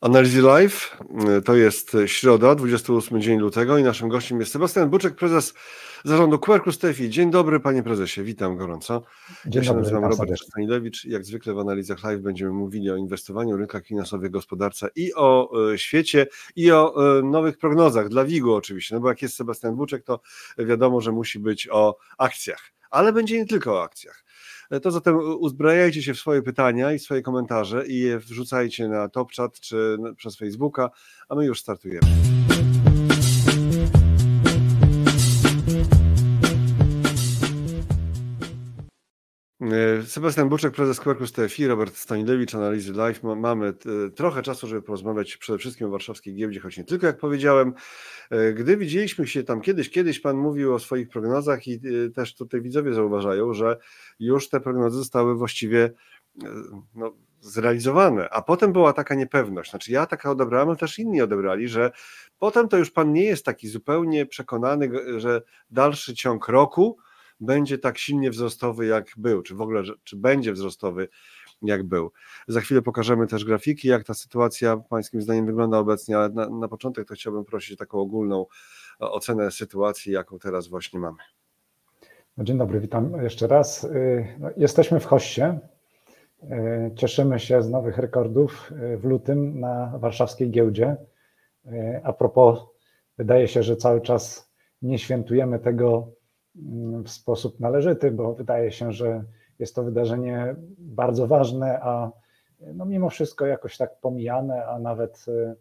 Analizy Live to jest środa, 28 dzień lutego i naszym gościem jest Sebastian Buczek, prezes zarządu Quercus TFI. Dzień dobry panie prezesie, witam gorąco. Dzień ja się nazywam Robert Stanilewicz. Jak zwykle w Analizach Live będziemy mówili o inwestowaniu, rynkach finansowych, gospodarce i o e, świecie i o e, nowych prognozach dla WIG-u oczywiście, no bo jak jest Sebastian Buczek to wiadomo, że musi być o akcjach, ale będzie nie tylko o akcjach. To zatem uzbrajajcie się w swoje pytania i swoje komentarze i je wrzucajcie na TopChat czy przez Facebooka, a my już startujemy. Sebastian Buczek, prezes Quercus TFI, Robert Stanilewicz, Analizy Live. Mamy e, trochę czasu, żeby porozmawiać przede wszystkim o warszawskiej giełdzie, choć nie tylko, jak powiedziałem. E, gdy widzieliśmy się tam kiedyś, kiedyś Pan mówił o swoich prognozach i też tutaj widzowie zauważają, że już te prognozy zostały właściwie no, zrealizowane, a potem była taka niepewność, znaczy ja taka odebrałem, ale też inni odebrali, że potem to już Pan nie jest taki zupełnie przekonany, że dalszy ciąg roku będzie tak silnie wzrostowy, jak był, czy w ogóle, czy będzie wzrostowy, jak był. Za chwilę pokażemy też grafiki, jak ta sytuacja Pańskim zdaniem wygląda obecnie, ale na, na początek to chciałbym prosić o taką ogólną ocenę sytuacji, jaką teraz właśnie mamy. No, dzień dobry, witam jeszcze raz. Y, no, jesteśmy w hoście. Y, cieszymy się z nowych rekordów y, w lutym na warszawskiej giełdzie. A propos, wydaje się, że cały czas nie świętujemy tego w sposób należyty, bo wydaje się, że jest to wydarzenie bardzo ważne, a no mimo wszystko jakoś tak pomijane, a nawet y,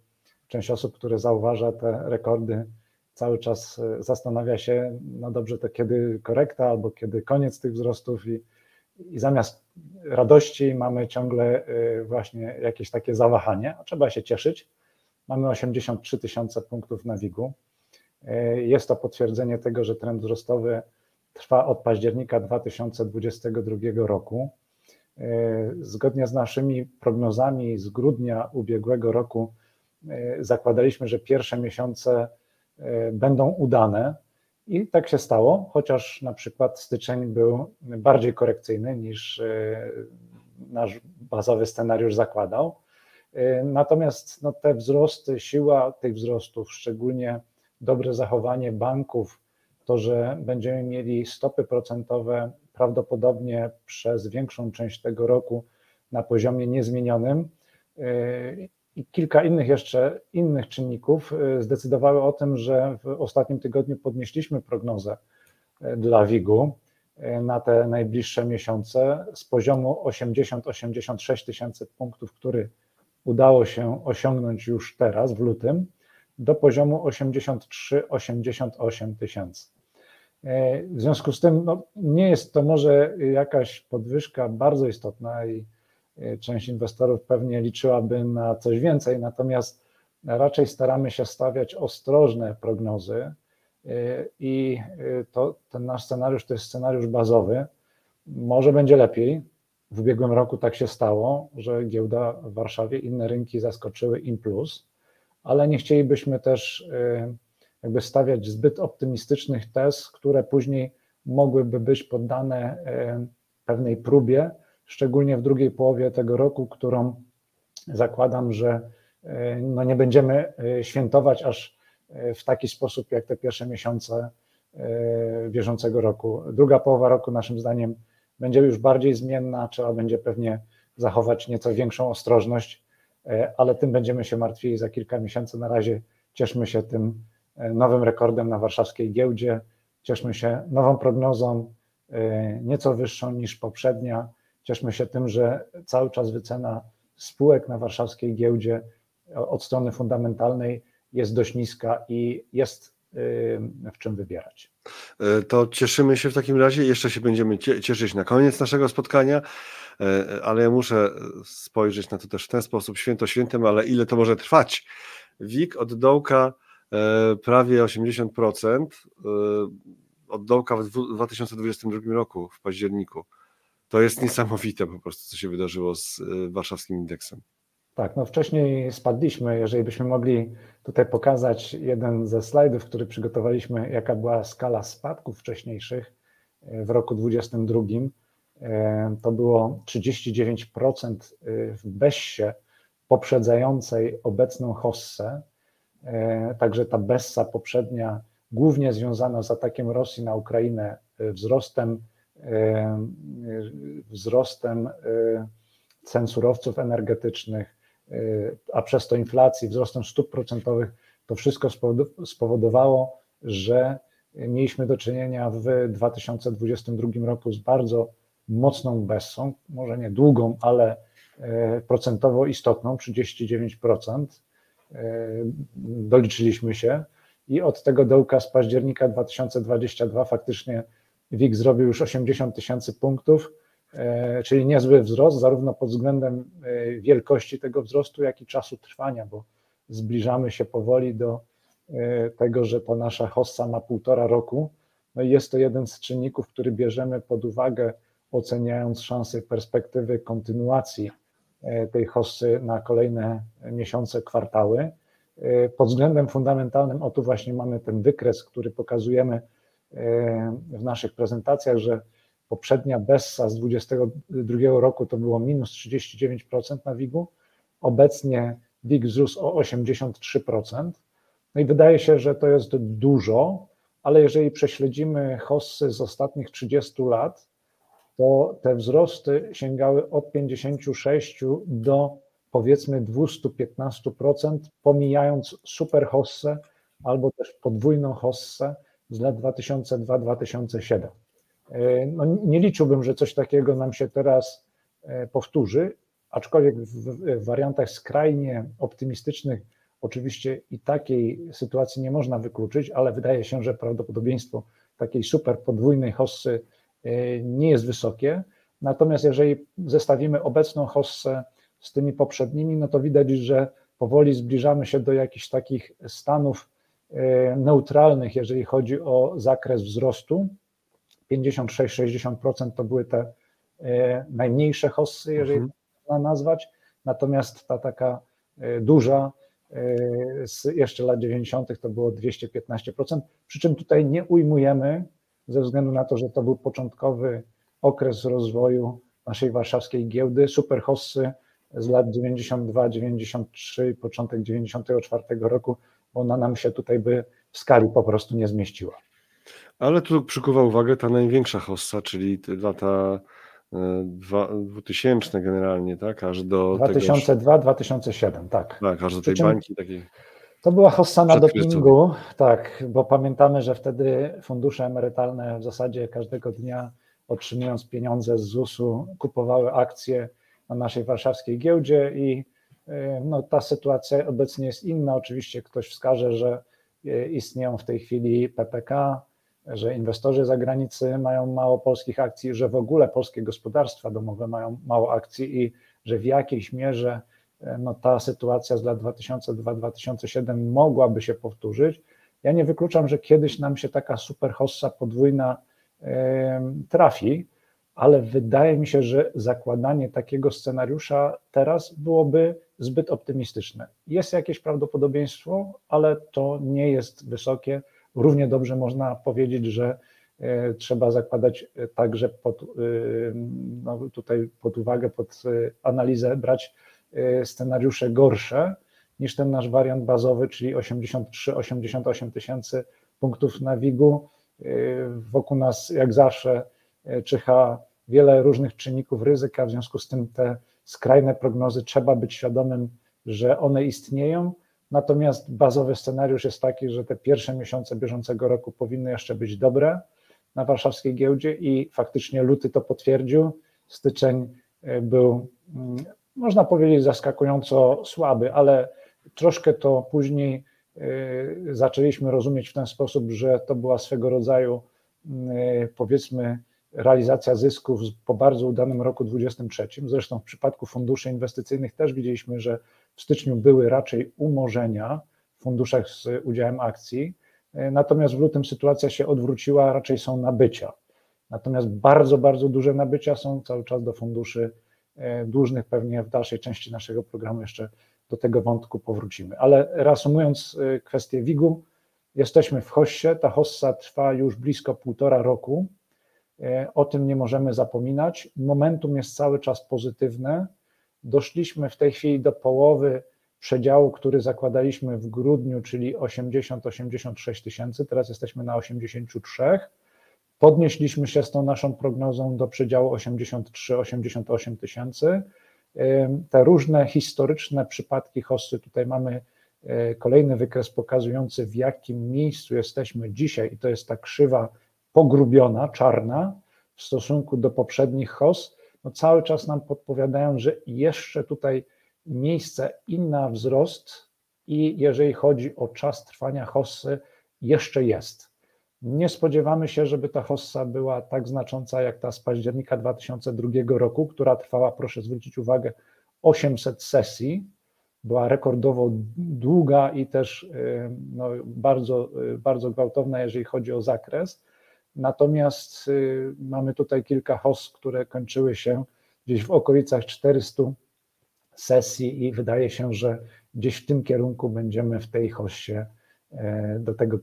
część osób, które zauważa te rekordy, cały czas y, zastanawia się, no dobrze, to kiedy korekta albo kiedy koniec tych wzrostów i, i zamiast radości mamy ciągle y, właśnie jakieś takie zawahanie, a trzeba się cieszyć. Mamy 83 tysiące punktów na WIG-u. Jest to potwierdzenie tego, że trend wzrostowy trwa od października 2022 roku. Zgodnie z naszymi prognozami z grudnia ubiegłego roku zakładaliśmy, że pierwsze miesiące będą udane i tak się stało, chociaż na przykład styczeń był bardziej korekcyjny niż nasz bazowy scenariusz zakładał. Natomiast no, te wzrosty, siła tych wzrostów, szczególnie dobre zachowanie banków, to, że będziemy mieli stopy procentowe prawdopodobnie przez większą część tego roku na poziomie niezmienionym. I kilka innych jeszcze innych czynników yy, zdecydowały o tym, że w ostatnim tygodniu podnieśliśmy prognozę yy, dla WIG-u na te najbliższe miesiące z poziomu 80-86 tysięcy punktów, który udało się osiągnąć już teraz w lutym, do poziomu 83-88 tysięcy. E, w związku z tym no, nie jest to może jakaś podwyżka bardzo istotna i e, część inwestorów pewnie liczyłaby na coś więcej, natomiast raczej staramy się stawiać ostrożne prognozy e, i to, ten nasz scenariusz to jest scenariusz bazowy. Może będzie lepiej. W ubiegłym roku tak się stało, że giełda w Warszawie, inne rynki zaskoczyły im plus ale nie chcielibyśmy też y, jakby stawiać zbyt optymistycznych tez, które później mogłyby być poddane y, pewnej próbie, szczególnie w drugiej połowie tego roku, którą zakładam, że y, no nie będziemy świętować aż w taki sposób, jak te pierwsze miesiące bieżącego roku. Druga połowa roku, naszym zdaniem, będzie już bardziej zmienna, trzeba będzie pewnie zachować nieco większą ostrożność ale tym będziemy się martwili za kilka miesięcy. Na razie cieszmy się tym e, nowym rekordem na warszawskiej giełdzie, cieszmy się nową prognozą, e, nieco wyższą niż poprzednia. Cieszmy się tym, że cały czas wycena spółek na warszawskiej giełdzie od strony fundamentalnej jest dość niska i jest w czym wybierać. To cieszymy się w takim razie. Jeszcze się będziemy cieszyć na koniec naszego spotkania. E, ale ja muszę spojrzeć na to też w ten sposób, święto świętem, ale ile to może trwać? WIG od dołka e, prawie 80%, e, od dołka w 2022 roku, w październiku. To jest niesamowite po prostu, co się wydarzyło z warszawskim indeksem. Tak, no wcześniej spadliśmy. Jeżeli byśmy mogli tutaj pokazać jeden ze slajdów, który przygotowaliśmy, jaka była skala spadków wcześniejszych w roku 2022, to było 39% y, w Bessie, poprzedzającej obecną hossę. Także ta Bessa poprzednia, głównie związana z atakiem Rosji na Ukrainę, wzrostem, wzrostem cen surowców energetycznych, a przez to inflacji, wzrostem stóp procentowych, to wszystko spowodowało, że mieliśmy do czynienia w 2022 roku z bardzo mocną bessą, może nie długą, ale e, procentowo istotną, 39%. E, doliczyliśmy się i od tego dołka z października 2022 faktycznie WIG zrobił już 80 tysięcy punktów, e, czyli niezły wzrost, zarówno pod względem wielkości tego wzrostu, jak i czasu trwania, bo zbliżamy się powoli do tego, że ta nasza hossa ma półtora roku. No i jest to jeden z czynników, który bierzemy pod uwagę, oceniając szanse perspektywy kontynuacji e, tej hossy na kolejne miesiące, kwartały. E, pod względem fundamentalnym, o tu właśnie mamy ten wykres, który pokazujemy w naszych prezentacjach, że poprzednia Bessa z 2022 roku to było minus 39% na WIG-u, obecnie WIG wzrósł o 83%. No i wydaje się, że to jest dużo, ale jeżeli prześledzimy hossy z ostatnich 30 lat, to te wzrosty sięgały od 56 do powiedzmy 215%, pomijając super hossę albo też podwójną hossę z lat 2002-2007. No, nie liczyłbym, że coś takiego nam się teraz e, powtórzy, aczkolwiek w wariantach skrajnie optymistycznych Oczywiście i takiej sytuacji nie można wykluczyć, ale wydaje się, że prawdopodobieństwo takiej super podwójnej hossy nie jest wysokie. Natomiast jeżeli zestawimy obecną hossę z tymi poprzednimi, no to widać, że powoli zbliżamy się do jakichś takich stanów e, neutralnych, jeżeli chodzi o zakres wzrostu. 56-60% to były te e, najmniejsze hossy, jeżeli mhm. można nazwać, natomiast ta taka duża z jeszcze lat 90. to było 215%, przy czym tutaj nie ujmujemy, ze względu na to, że to był początkowy okres rozwoju naszej warszawskiej giełdy, superhossy z lat 92, 93, początek 94 roku, bo ona nam się tutaj by w skali po prostu nie zmieściła. Ale tu przykuwa uwagę ta największa hossa, czyli lata 2000 generalnie, tak? Aż do 2002-2007, tak. Tak, aż do tej bańki takiej. To była hossa na dopingu, tak, bo pamiętamy, że wtedy fundusze emerytalne w zasadzie każdego dnia otrzymując pieniądze z ZUS-u kupowały akcje na naszej warszawskiej giełdzie i y, no, ta sytuacja obecnie jest inna. Oczywiście ktoś wskaże, że y, istnieją w tej chwili PPK, że inwestorzy zagranicy mają mało polskich akcji, że w ogóle polskie gospodarstwa domowe mają mało akcji i że w jakiejś mierze no, ta sytuacja z lat 2002-2007 mogłaby się powtórzyć. Ja nie wykluczam, że kiedyś nam się taka super hossa podwójna trafi, ale wydaje mi się, że zakładanie takiego scenariusza teraz byłoby zbyt optymistyczne. Jest jakieś prawdopodobieństwo, ale to nie jest wysokie Równie dobrze można powiedzieć, że e, trzeba zakładać e, także pod, e, no tutaj pod uwagę, pod analizę brać scenariusze gorsze niż ten nasz wariant bazowy, czyli 83-88 tysięcy punktów na WIG-u. Wokół nas, jak zawsze, czyha wiele różnych czynników ryzyka, w związku z tym te skrajne prognozy trzeba być świadomym, że one istnieją Natomiast bazowy scenariusz jest taki, że te pierwsze miesiące bieżącego roku powinny jeszcze być dobre na warszawskiej giełdzie i faktycznie luty to potwierdził. Styczeń był, mm, można powiedzieć, zaskakująco słaby, ale troszkę to później e, zaczęliśmy rozumieć w ten sposób, że to była swego rodzaju, e, powiedzmy, realizacja zysków po bardzo udanym roku 2023. Zresztą w przypadku funduszy inwestycyjnych też widzieliśmy, że w styczniu były raczej umorzenia w funduszach z udziałem akcji, natomiast w lutym sytuacja się odwróciła, raczej są nabycia. Natomiast bardzo, bardzo duże nabycia są cały czas do funduszy dłużnych. Pewnie w dalszej części naszego programu jeszcze do tego wątku powrócimy. Ale reasumując e, kwestię WIG-u, jesteśmy w Hossie. Ta hossa trwa już blisko półtora roku. E, o tym nie możemy zapominać. Momentum jest cały czas pozytywne. Doszliśmy w tej chwili do połowy przedziału, który zakładaliśmy w grudniu, czyli 80-86 tysięcy, teraz jesteśmy na 83. Podnieśliśmy się z tą naszą prognozą do przedziału 83-88 tysięcy. Te różne historyczne przypadki hossy, tutaj mamy e, kolejny wykres pokazujący w jakim miejscu jesteśmy dzisiaj i to jest ta krzywa pogrubiona, czarna w stosunku do poprzednich hoss, no cały czas nam podpowiadają, że jeszcze tutaj miejsce i na wzrost i jeżeli chodzi o czas trwania hossy, jeszcze jest. Nie spodziewamy się, żeby ta hossa była tak znacząca jak ta z października 2002 roku, która trwała, proszę zwrócić uwagę, 800 sesji. Była rekordowo długa i też y, no, bardzo, y, bardzo gwałtowna, jeżeli chodzi o zakres. Natomiast y, mamy tutaj kilka hoss, które kończyły się gdzieś w okolicach 400 sesji i wydaje się, że gdzieś w tym kierunku będziemy w tej hoście e, do tego,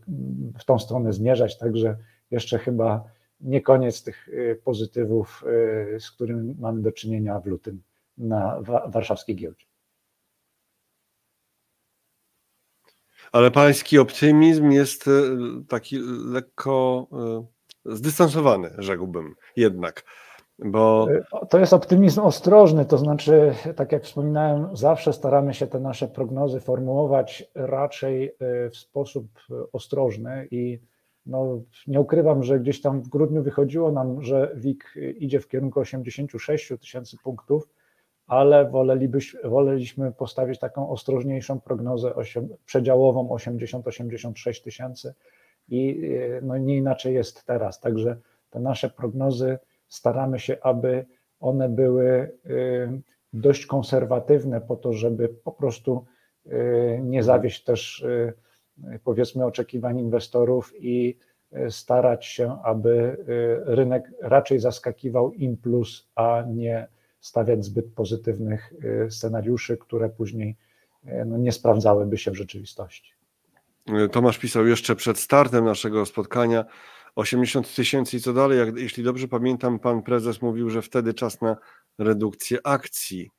w tą stronę zmierzać, także jeszcze chyba nie koniec tych e, pozytywów, e, z którymi mamy do czynienia w lutym na warszawskiej giełdzie. Ale pański optymizm jest taki lekko zdystansowany, rzekłbym jednak. Bo... E, to jest optymizm ostrożny, to znaczy, tak jak wspominałem, zawsze staramy się te nasze prognozy formułować raczej e, w sposób ostrożny i no, nie ukrywam, że gdzieś tam w grudniu wychodziło nam, że WIG idzie w kierunku 86 tysięcy punktów, ale woleliśmy postawić taką ostrożniejszą prognozę przedziałową 80-86 tysięcy i no, nie inaczej jest teraz. Także te nasze prognozy staramy się, aby one były y, dość konserwatywne po to, żeby po prostu y, nie zawieść też y, powiedzmy oczekiwań inwestorów i starać się, aby rynek raczej zaskakiwał im plus, a nie stawiać zbyt pozytywnych scenariuszy, które później no, nie sprawdzałyby się w rzeczywistości. Tomasz pisał jeszcze przed startem naszego spotkania, 80 tysięcy i co dalej? Jak, jeśli dobrze pamiętam, pan prezes mówił, że wtedy czas na redukcję akcji.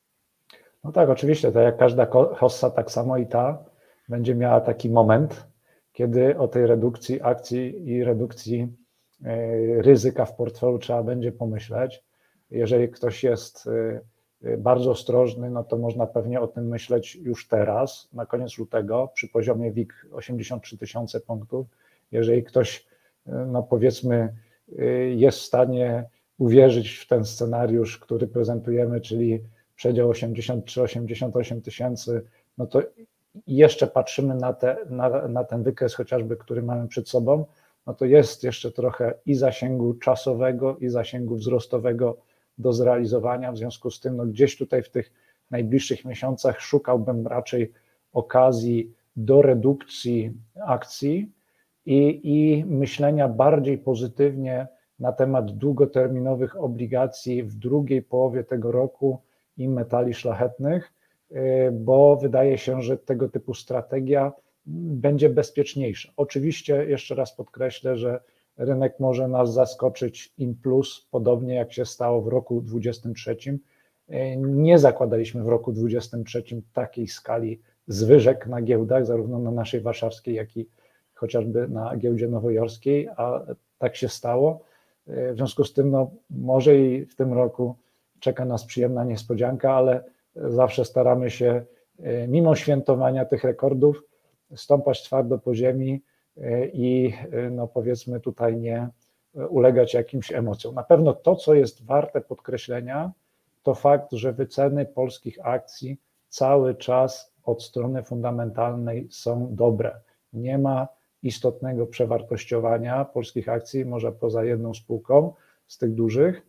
No tak, oczywiście, tak jak każda hossa, tak samo i ta będzie miała taki moment, kiedy o tej redukcji akcji i redukcji e, ryzyka w portfelu trzeba będzie pomyśleć. Jeżeli ktoś jest e, bardzo ostrożny, no to można pewnie o tym myśleć już teraz, na koniec lutego, przy poziomie WIG 83 tysiące punktów. Jeżeli ktoś no powiedzmy, y, jest w stanie uwierzyć w ten scenariusz, który prezentujemy, czyli przedział 83-88 tysięcy, no to jeszcze patrzymy na, te, na, na ten wykres chociażby, który mamy przed sobą, no to jest jeszcze trochę i zasięgu czasowego, i zasięgu wzrostowego do zrealizowania. W związku z tym, no gdzieś tutaj w tych najbliższych miesiącach szukałbym raczej okazji do redukcji akcji, i, i myślenia bardziej pozytywnie na temat długoterminowych obligacji w drugiej połowie tego roku i metali szlachetnych, y, bo wydaje się, że tego typu strategia będzie bezpieczniejsza. Oczywiście, jeszcze raz podkreślę, że rynek może nas zaskoczyć in plus, podobnie jak się stało w roku 2023. Y, nie zakładaliśmy w roku 2023 takiej skali zwyżek na giełdach, zarówno na naszej warszawskiej, jak i chociażby na giełdzie nowojorskiej, a tak się stało. W związku z tym, no, może i w tym roku czeka nas przyjemna niespodzianka, ale zawsze staramy się, e, mimo świętowania tych rekordów, stąpać twardo po ziemi e, i e, no powiedzmy tutaj nie ulegać jakimś emocjom. Na pewno to, co jest warte podkreślenia, to fakt, że wyceny polskich akcji cały czas od strony fundamentalnej są dobre. Nie ma istotnego przewartościowania polskich akcji, może poza jedną spółką z tych dużych.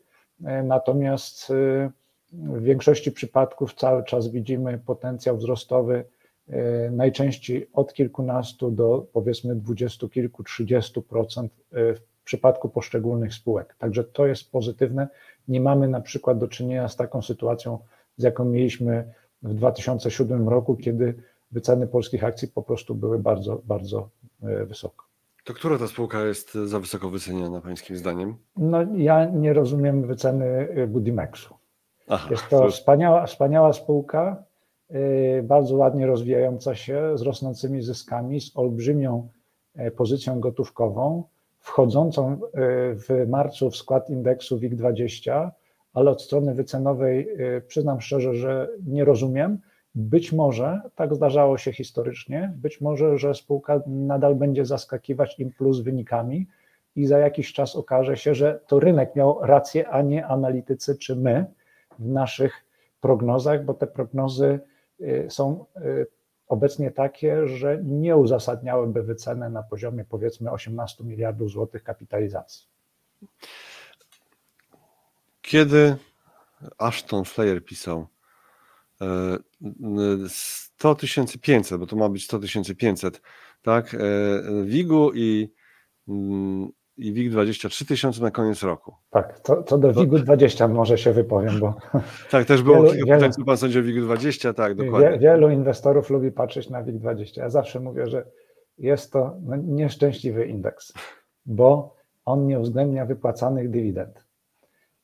E, natomiast e, w większości przypadków cały czas widzimy potencjał wzrostowy e, najczęściej od kilkunastu do powiedzmy dwudziestu kilku, trzydziestu procent w przypadku poszczególnych spółek. Także to jest pozytywne. Nie mamy na przykład do czynienia z taką sytuacją, z jaką mieliśmy w 2007 roku, kiedy wyceny polskich akcji po prostu były bardzo, bardzo wysoko. To która ta spółka jest za wysoko wyceniana, pańskim zdaniem? No, ja nie rozumiem wyceny Budimexu. Aha, jest to wspaniała, wspaniała spółka, bardzo ładnie rozwijająca się, z rosnącymi zyskami, z olbrzymią pozycją gotówkową, wchodzącą w marcu w skład indeksu WIG20, ale od strony wycenowej przyznam szczerze, że nie rozumiem, być może, tak zdarzało się historycznie, być może, że spółka nadal będzie zaskakiwać im plus wynikami i za jakiś czas okaże się, że to rynek miał rację, a nie analitycy czy my w naszych prognozach, bo te prognozy y, są y, obecnie takie, że nie uzasadniałyby wycenę na poziomie powiedzmy 18 miliardów złotych kapitalizacji. Kiedy Ashton Flair pisał 100 500, bo to ma być 100 500, tak? E, WIG-u i, mm, i WIG 23 tysiące na koniec roku. Tak, to, co do WIG-u 20 może się wypowiem, bo... Tak, też było wielu, kilka pytań, co pan sądzi o WIG-u 20, tak, dokładnie. Wielu inwestorów lubi patrzeć na WIG 20. Ja zawsze mówię, że jest to no, nieszczęśliwy indeks, bo on nie uwzględnia wypłacanych dywidend.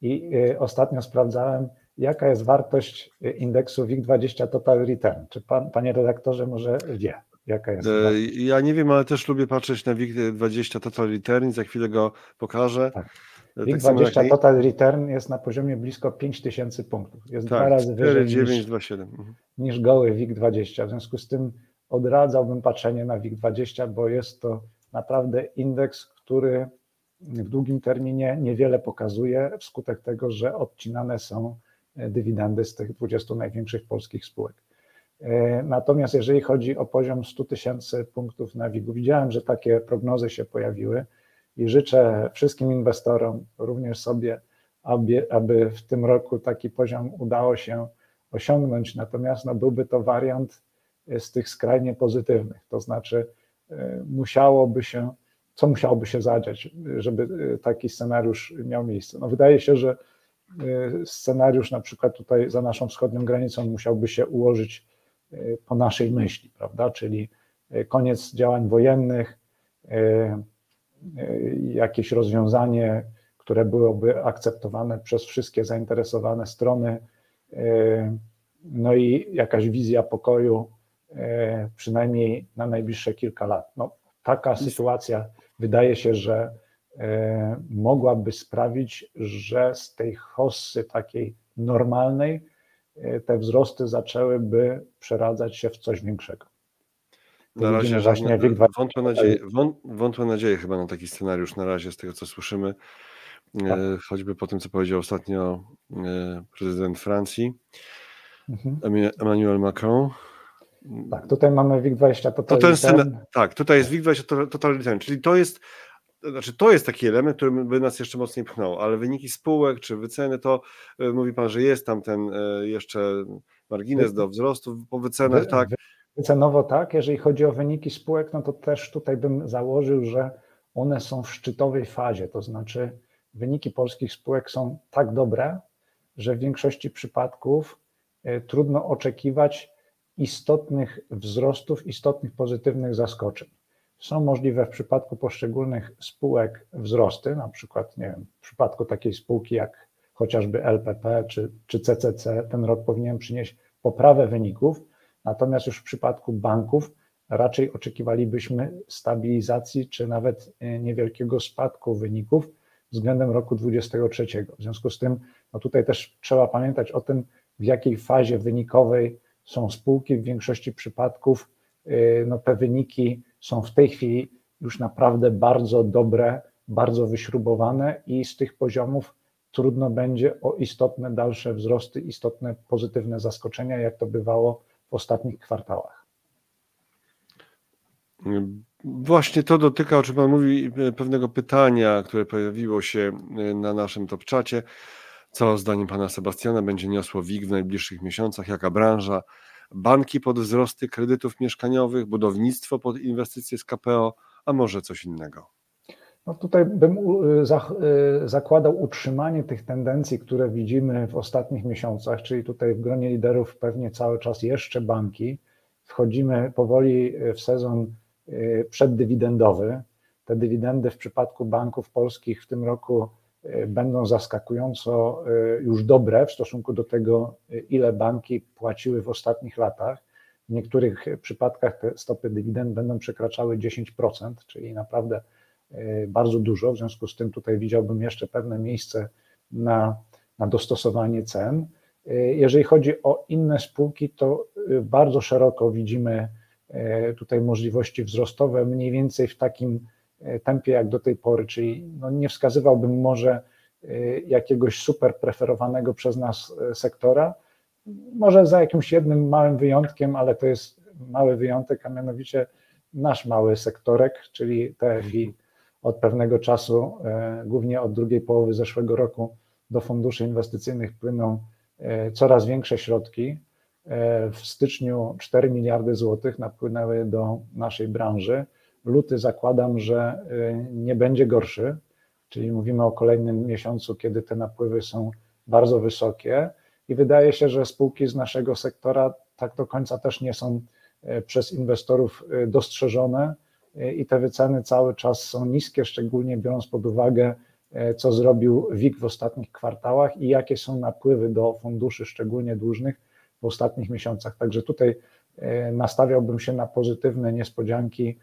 I y, ostatnio sprawdzałem, jaka jest wartość indeksu WIG20 Total Return? Czy pan, panie redaktorze, może wie? Jaka jest? E, ja nie wiem, ale też lubię patrzeć na WIG20 Total Return, za chwilę go pokażę. Tak. E, WIG20 tak Total Return jest na poziomie blisko 5000 punktów. Jest tak, dwa razy 4, wyżej 9, niż, 2, 7. Mhm. niż goły WIG20. W związku z tym odradzałbym patrzenie na WIG20, bo jest to naprawdę indeks, który w długim terminie niewiele pokazuje, wskutek tego, że odcinane są dywidendy z tych 20 największych polskich spółek. E, natomiast jeżeli chodzi o poziom 100 tysięcy punktów na WIG-u, widziałem, że takie prognozy się pojawiły i życzę wszystkim inwestorom, również sobie, aby, aby w tym roku taki poziom udało się osiągnąć. Natomiast no, byłby to wariant z tych skrajnie pozytywnych, to znaczy e, musiałoby się, co musiałoby się zadziać, żeby e, taki scenariusz miał miejsce. No, wydaje się, że scenariusz na przykład tutaj za naszą wschodnią granicą musiałby się ułożyć y, po naszej myśli, prawda? Czyli y, koniec działań wojennych, jakieś rozwiązanie, które byłoby akceptowane przez wszystkie zainteresowane strony, no i jakaś wizja pokoju, przynajmniej na najbliższe kilka lat. No, taka sytuacja wydaje się, że mogłaby sprawić, że z tej hossy takiej normalnej e, te wzrosty zaczęłyby przeradzać się w coś większego. Na razie właśnie wątłe nadzieje, wątłe nadzieje chyba na taki scenariusz na razie z tego co słyszymy, e, tak. choćby po tym co powiedział ostatnio prezydent Francji mhm. Emmanuel Macron. Tak, tutaj mamy WIG20 to ten scena, Tak, tutaj jest WIG20 Total czyli to jest znaczy to jest taki element, który by nas jeszcze mocniej pchnął, ale wyniki spółek czy wyceny, to e, mówi Pan, że jest tam ten e, jeszcze margines do wzrostu po wycenach, tak? Wycenowo tak, jeżeli chodzi o wyniki spółek, no to też tutaj bym założył, że one są w szczytowej fazie, to znaczy wyniki polskich spółek są tak dobre, że w większości przypadków e, trudno oczekiwać istotnych wzrostów, istotnych pozytywnych zaskoczeń. Są możliwe w przypadku poszczególnych spółek wzrosty, na przykład nie wiem, w przypadku takiej spółki jak chociażby LPP czy, czy CCC, ten rok powinien przynieść poprawę wyników, natomiast już w przypadku banków raczej oczekiwalibyśmy stabilizacji czy nawet e, niewielkiego spadku wyników względem roku 2023. W związku z tym no tutaj też trzeba pamiętać o tym, w jakiej fazie wynikowej są spółki. W większości przypadków e, no, te wyniki są w tej chwili już naprawdę bardzo dobre, bardzo wyśrubowane i z tych poziomów trudno będzie o istotne dalsze wzrosty, istotne pozytywne zaskoczenia, jak to bywało w ostatnich kwartałach. Właśnie to dotyka, o czym Pan mówi, pewnego pytania, które pojawiło się na naszym top czacie. Co zdaniem Pana Sebastiana będzie niosło WIG w najbliższych miesiącach? Jaka branża? Banki pod wzrosty kredytów mieszkaniowych, budownictwo pod inwestycje z KPO, a może coś innego? No tutaj bym y, zakładał utrzymanie tych tendencji, które widzimy w ostatnich miesiącach, czyli tutaj w gronie liderów pewnie cały czas jeszcze banki. Wchodzimy powoli w sezon y, przeddywidendowy. Te dywidendy w przypadku banków polskich w tym roku będą zaskakująco już dobre w stosunku do tego, ile banki płaciły w ostatnich latach. W niektórych przypadkach te stopy dywidend będą przekraczały 10%, czyli naprawdę bardzo dużo. W związku z tym tutaj widziałbym jeszcze pewne miejsce na, na dostosowanie cen. Jeżeli chodzi o inne spółki, to bardzo szeroko widzimy tutaj możliwości wzrostowe, mniej więcej w takim tempie jak do tej pory, czyli no nie wskazywałbym może jakiegoś super preferowanego przez nas sektora, może za jakimś jednym małym wyjątkiem, ale to jest mały wyjątek, a mianowicie nasz mały sektorek, czyli TFI od pewnego czasu, głównie od drugiej połowy zeszłego roku, do funduszy inwestycyjnych płyną coraz większe środki. W styczniu 4 miliardy złotych napłynęły do naszej branży. Luty zakładam, że nie będzie gorszy, czyli mówimy o kolejnym miesiącu, kiedy te napływy są bardzo wysokie. I wydaje się, że spółki z naszego sektora tak do końca też nie są przez inwestorów dostrzeżone. I te wyceny cały czas są niskie, szczególnie biorąc pod uwagę, co zrobił WIG w ostatnich kwartałach i jakie są napływy do funduszy, szczególnie dłużnych w ostatnich miesiącach. Także tutaj nastawiałbym się na pozytywne niespodzianki,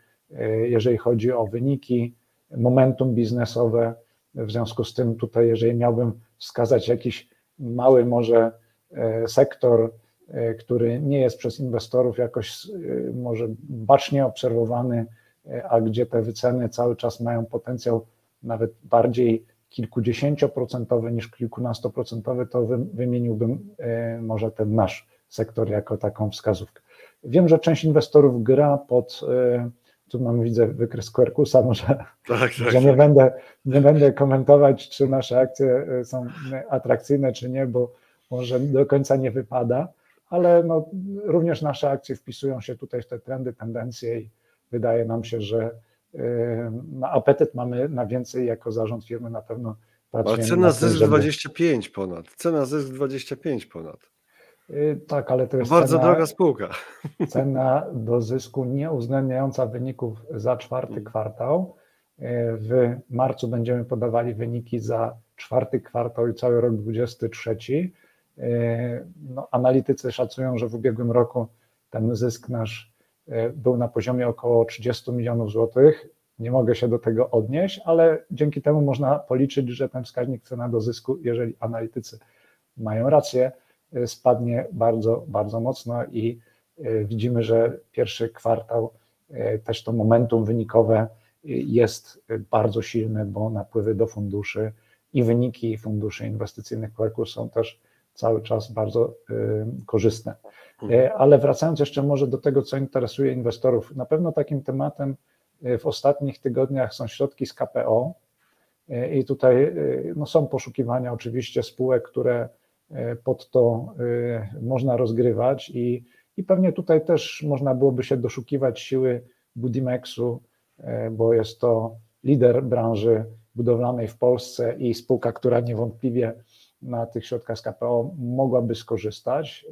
jeżeli chodzi o wyniki, momentum biznesowe. W związku z tym tutaj, jeżeli miałbym wskazać jakiś mały może sektor, który nie jest przez inwestorów jakoś może bacznie obserwowany, a gdzie te wyceny cały czas mają potencjał nawet bardziej kilkudziesięcioprocentowy niż kilkunastoprocentowy, to wymieniłbym może ten nasz sektor jako taką wskazówkę. Wiem, że część inwestorów gra pod, tu mam widzę wykres Quercusa, może, tak, tak. że nie będę, nie będę komentować, czy nasze akcje są atrakcyjne, czy nie, bo może do końca nie wypada, ale no, również nasze akcje wpisują się tutaj w te trendy, tendencje i wydaje nam się, że no, apetyt mamy na więcej jako zarząd firmy na pewno. Ale cena zysk żeby... 25 ponad, cena zysk 25 ponad. Y, tak, ale to jest bardzo cena, droga spółka. Cena do zysku nie uwzględniająca wyników za czwarty mm. kwartał. Y, w marcu będziemy podawali wyniki za czwarty kwartał i cały rok 23. Y, no, analitycy szacują, że w ubiegłym roku ten zysk nasz był na poziomie około 30 milionów złotych. Nie mogę się do tego odnieść, ale dzięki temu można policzyć, że ten wskaźnik cena do zysku, jeżeli analitycy mają rację, spadnie bardzo, bardzo mocno i e, widzimy, że pierwszy kwartał też to momentum wynikowe jest bardzo silne, bo napływy do funduszy i wyniki funduszy inwestycyjnych Quercus są też cały czas bardzo korzystne. E, ale wracając jeszcze może do tego, co interesuje inwestorów, na pewno takim tematem e, w ostatnich tygodniach są środki z KPO e, i tutaj no, są poszukiwania oczywiście spółek, które pod to można rozgrywać i, i pewnie tutaj też można byłoby się doszukiwać siły Budimexu, bo jest to lider branży budowlanej w Polsce i spółka, która niewątpliwie na tych środkach z KPO mogłaby skorzystać.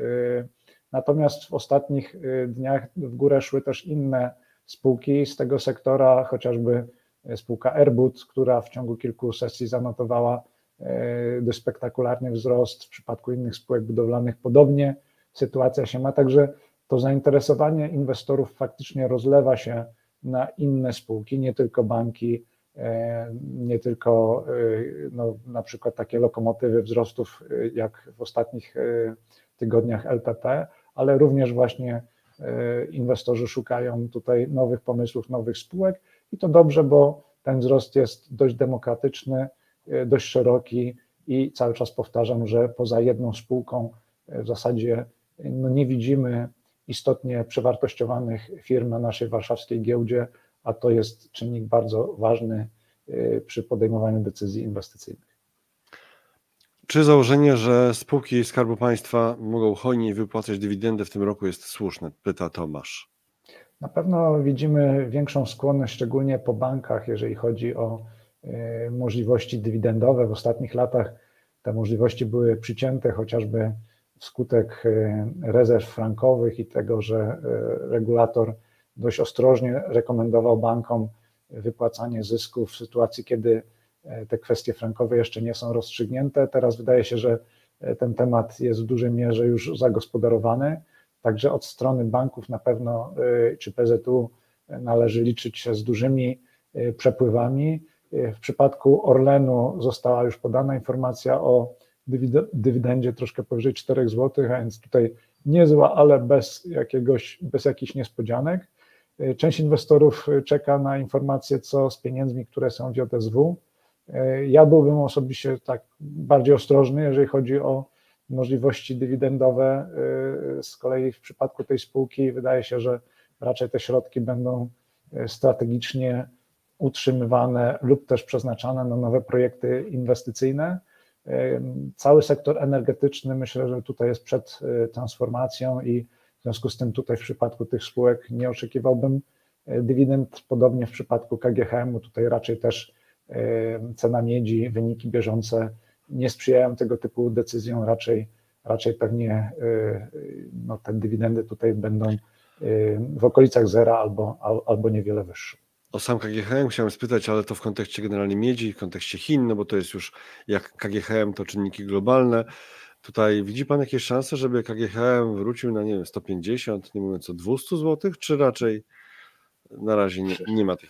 Natomiast w ostatnich dniach w górę szły też inne spółki z tego sektora, chociażby spółka Airbus, która w ciągu kilku sesji zanotowała dość spektakularny wzrost. W przypadku innych spółek budowlanych podobnie sytuacja się ma, także to zainteresowanie inwestorów faktycznie rozlewa się na inne spółki, nie tylko banki, nie tylko no, na przykład takie lokomotywy wzrostów jak w ostatnich tygodniach LPP, ale również właśnie e, inwestorzy szukają tutaj nowych pomysłów, nowych spółek i to dobrze, bo ten wzrost jest dość demokratyczny, e, dość szeroki i cały czas powtarzam, że poza jedną spółką e, w zasadzie no nie widzimy istotnie przewartościowanych firm na naszej warszawskiej giełdzie, a to jest czynnik bardzo ważny przy podejmowaniu decyzji inwestycyjnych. Czy założenie, że spółki Skarbu Państwa mogą hojnie wypłacać dywidendę w tym roku jest słuszne? Pyta Tomasz. Na pewno widzimy większą skłonność, szczególnie po bankach, jeżeli chodzi o e, możliwości dywidendowe. W ostatnich latach te możliwości były przycięte chociażby wskutek e, rezerw frankowych i tego, że e, regulator dość ostrożnie rekomendował bankom wypłacanie zysków w sytuacji, kiedy te kwestie frankowe jeszcze nie są rozstrzygnięte. Teraz wydaje się, że ten temat jest w dużej mierze już zagospodarowany. Także od strony banków na pewno czy PZU należy liczyć się z dużymi przepływami. W przypadku Orlenu została już podana informacja o dywidendzie troszkę powyżej 4 zł, a więc tutaj niezła, ale bez, jakiegoś, bez jakichś niespodzianek. Część inwestorów czeka na informacje, co z pieniędzmi, które są w JSW. Ja byłbym osobiście tak bardziej ostrożny, jeżeli chodzi o możliwości dywidendowe. Z kolei w przypadku tej spółki wydaje się, że raczej te środki będą strategicznie utrzymywane lub też przeznaczane na nowe projekty inwestycyjne. Cały sektor energetyczny myślę, że tutaj jest przed e, transformacją i w związku z tym tutaj w przypadku tych spółek nie oczekiwałbym e, dywidend. Podobnie w przypadku KGHM-u tutaj raczej też e, cena miedzi, wyniki bieżące nie sprzyjają tego typu decyzjom, raczej, raczej pewnie no, te dywidendy tutaj będą w okolicach zera albo, albo niewiele wyższe. O sam KGHM chciałem spytać, ale to w kontekście generalnie miedzi, w kontekście Chin, no bo to jest już jak KGHM to czynniki globalne. Tutaj widzi Pan jakieś szanse, żeby KGHM wrócił na, nie wiem, 150, nie mówiąc o 200 zł, czy raczej na razie nie, nie ma tych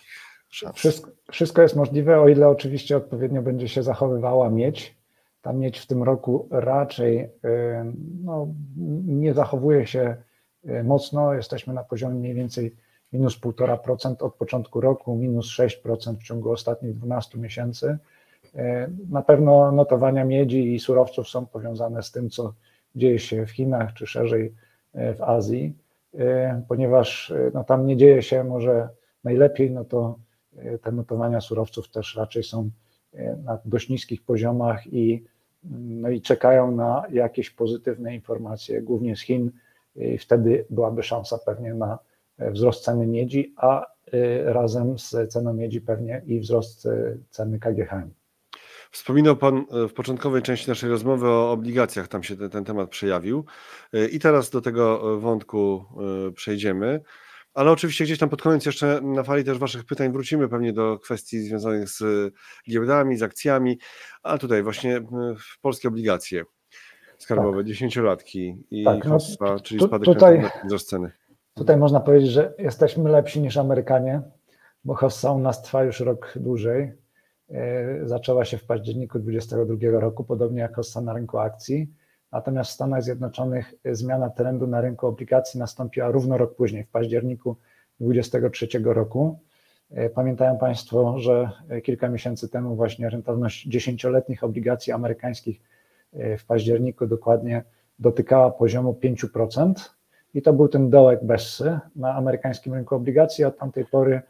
szans? Wszystko, wszystko jest możliwe, o ile oczywiście odpowiednio będzie się zachowywała miedź. Ta miedź w tym roku raczej no, nie zachowuje się y, mocno. Jesteśmy na poziomie mniej więcej minus 1,5% od początku roku, minus 6% w ciągu ostatnich 12 miesięcy. E, na pewno notowania miedzi i surowców są powiązane z tym, co dzieje się w Chinach, czy szerzej e, w Azji, e, ponieważ no, tam nie dzieje się może najlepiej, no to te notowania surowców też raczej są na dość niskich poziomach i, no i czekają na jakieś pozytywne informacje, głównie z Chin. I wtedy byłaby szansa pewnie na wzrost ceny miedzi, a y, razem z ceną miedzi pewnie i wzrost y, ceny KGHM. Wspominał Pan y, w początkowej części naszej rozmowy o obligacjach, tam się ten, ten, temat przejawił. I teraz do tego wątku przejdziemy. Ale oczywiście gdzieś tam pod koniec jeszcze na fali też Waszych pytań wrócimy pewnie do kwestii związanych z giełdami, z akcjami, a tutaj właśnie w polskie obligacje skarbowe, tak. dziesięciolatki i tak, no, czyli spadek tutaj, wzrost ceny. Tutaj można powiedzieć, że jesteśmy lepsi niż Amerykanie, bo hossa u nas trwa już rok dłużej. E, zaczęła się w październiku 2022 roku, podobnie jak hossa na rynku akcji. Natomiast w Stanach Zjednoczonych zmiana trendu na rynku obligacji nastąpiła równo rok później, w październiku 2023 roku. E, pamiętają Państwo, że kilka miesięcy temu właśnie rentowność dziesięcioletnich obligacji amerykańskich e, w październiku dokładnie dotykała poziomu 5%. I to był ten dołek Bessy na amerykańskim rynku obligacji. Od tamtej pory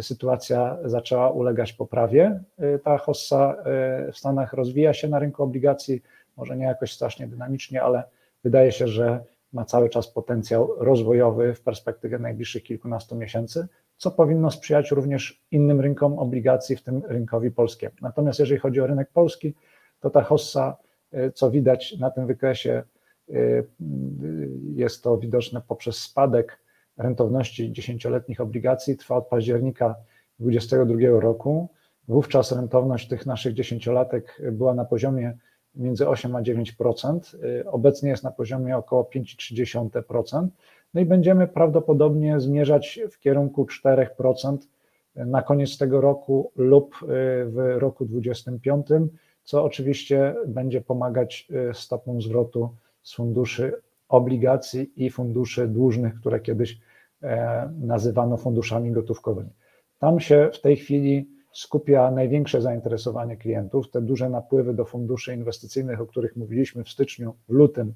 sytuacja zaczęła ulegać poprawie. Ta hossa e, w Stanach rozwija się na rynku obligacji, może nie jakoś strasznie dynamicznie, ale wydaje się, że ma cały czas potencjał rozwojowy w perspektywie najbliższych kilkunastu miesięcy, co powinno sprzyjać również innym rynkom obligacji, w tym rynkowi polskiemu. Natomiast jeżeli chodzi o rynek polski, to ta hossa, e, co widać na tym wykresie, jest to widoczne poprzez spadek rentowności dziesięcioletnich obligacji, trwa od października 2022 roku. Wówczas rentowność tych naszych dziesięciolatek była na poziomie między 8 a 9%. Y, obecnie jest na poziomie około 5,3%. No i będziemy prawdopodobnie zmierzać w kierunku 4% na koniec tego roku lub y, w roku 2025, co oczywiście będzie pomagać stopom zwrotu z funduszy obligacji i funduszy dłużnych, które kiedyś e, nazywano funduszami gotówkowymi. Tam się w tej chwili skupia największe zainteresowanie klientów. Te duże napływy do funduszy inwestycyjnych, o których mówiliśmy w styczniu, w lutym,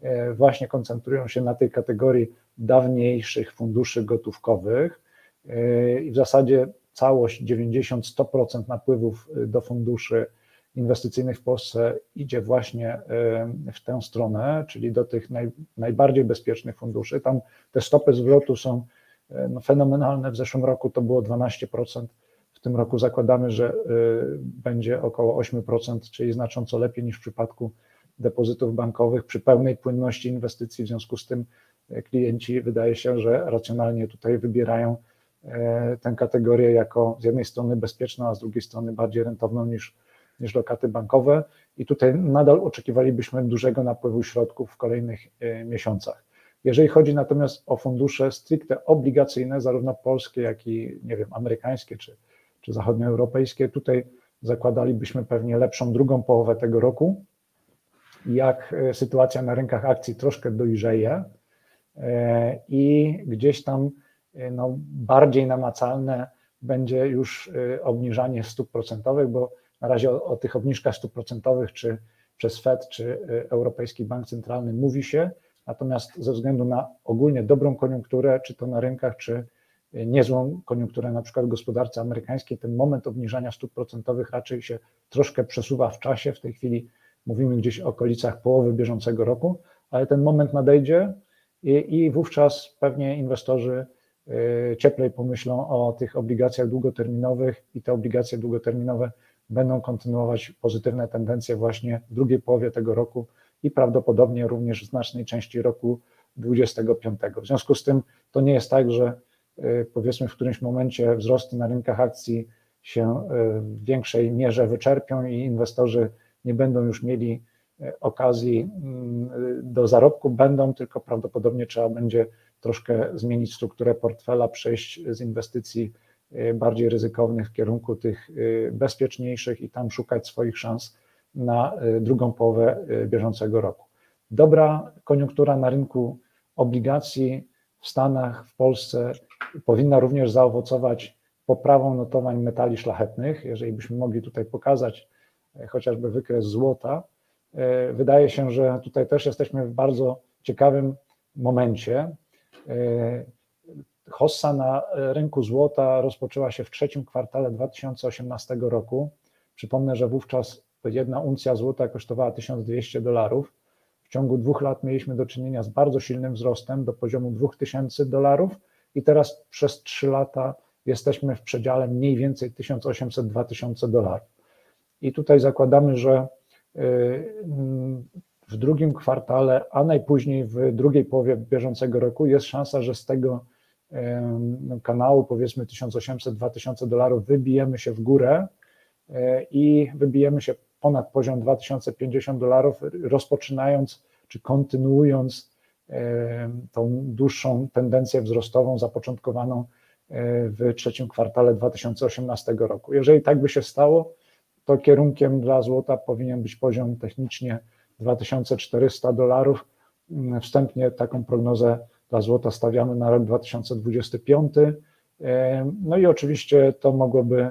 e, właśnie koncentrują się na tej kategorii dawniejszych funduszy gotówkowych e, i w zasadzie całość 90-100% napływów do funduszy inwestycyjnych w Polsce idzie właśnie w tę stronę, czyli do tych naj, najbardziej bezpiecznych funduszy. Tam te stopy zwrotu są no, fenomenalne. W zeszłym roku to było 12%. W tym roku zakładamy, że będzie około 8%, czyli znacząco lepiej niż w przypadku depozytów bankowych przy pełnej płynności inwestycji. W związku z tym klienci wydaje się, że racjonalnie tutaj wybierają tę kategorię jako z jednej strony bezpieczną, a z drugiej strony bardziej rentowną niż, niż lokaty bankowe. I tutaj nadal oczekiwalibyśmy dużego napływu środków w kolejnych miesiącach. Jeżeli chodzi natomiast o fundusze stricte obligacyjne, zarówno polskie, jak i nie wiem, amerykańskie czy, czy zachodnioeuropejskie, tutaj zakładalibyśmy pewnie lepszą drugą połowę tego roku. Jak e, sytuacja na rynkach akcji troszkę dojrzeje e, i gdzieś tam e, no, bardziej namacalne będzie już obniżanie stóp procentowych, bo na razie o, o tych obniżkach stóp procentowych, czy przez Fed, czy Europejski Bank Centralny mówi się, Natomiast ze względu na ogólnie dobrą koniunkturę, czy to na rynkach, czy niezłą koniunkturę na przykład w gospodarce amerykańskiej, ten moment obniżania stóp procentowych raczej się troszkę przesuwa w czasie. W tej chwili mówimy gdzieś o okolicach połowy bieżącego roku, ale ten moment nadejdzie i, i wówczas pewnie inwestorzy y, cieplej pomyślą o tych obligacjach długoterminowych i te obligacje długoterminowe będą kontynuować pozytywne tendencje właśnie w drugiej połowie tego roku i prawdopodobnie również w znacznej części roku 2025. W związku z tym to nie jest tak, że y, powiedzmy w którymś momencie wzrosty na rynkach akcji się y, w większej mierze wyczerpią i inwestorzy nie będą już mieli y, okazji mm, do zarobku, będą, tylko prawdopodobnie trzeba będzie troszkę zmienić strukturę portfela, przejść z inwestycji bardziej ryzykownych w kierunku tych bezpieczniejszych i tam szukać swoich szans na y, drugą połowę y, bieżącego roku. Dobra koniunktura na rynku obligacji w Stanach, w Polsce powinna również zaowocować poprawą notowań metali szlachetnych. Jeżeli byśmy mogli tutaj pokazać e, chociażby wykres złota, e, wydaje się, że tutaj też jesteśmy w bardzo ciekawym momencie. E, hossa na rynku złota rozpoczęła się w trzecim kwartale 2018 roku. Przypomnę, że wówczas jedna uncja złota kosztowała 1200 dolarów. W ciągu dwóch lat mieliśmy do czynienia z bardzo silnym wzrostem do poziomu 2000 dolarów i teraz przez trzy lata jesteśmy w przedziale mniej więcej 1800-2000 dolarów. I tutaj zakładamy, że y, w drugim kwartale, a najpóźniej w drugiej połowie bieżącego roku jest szansa, że z tego kanału powiedzmy 1800-2000 dolarów wybijemy się w górę y, i wybijemy się ponad poziom 2050 dolarów, rozpoczynając czy kontynuując e, tą dłuższą tendencję wzrostową zapoczątkowaną e, w trzecim kwartale 2018 roku. Jeżeli tak by się stało, to kierunkiem dla złota powinien być poziom technicznie 2400 dolarów. Wstępnie taką prognozę dla złota stawiamy na rok 2025. E, no i oczywiście to mogłoby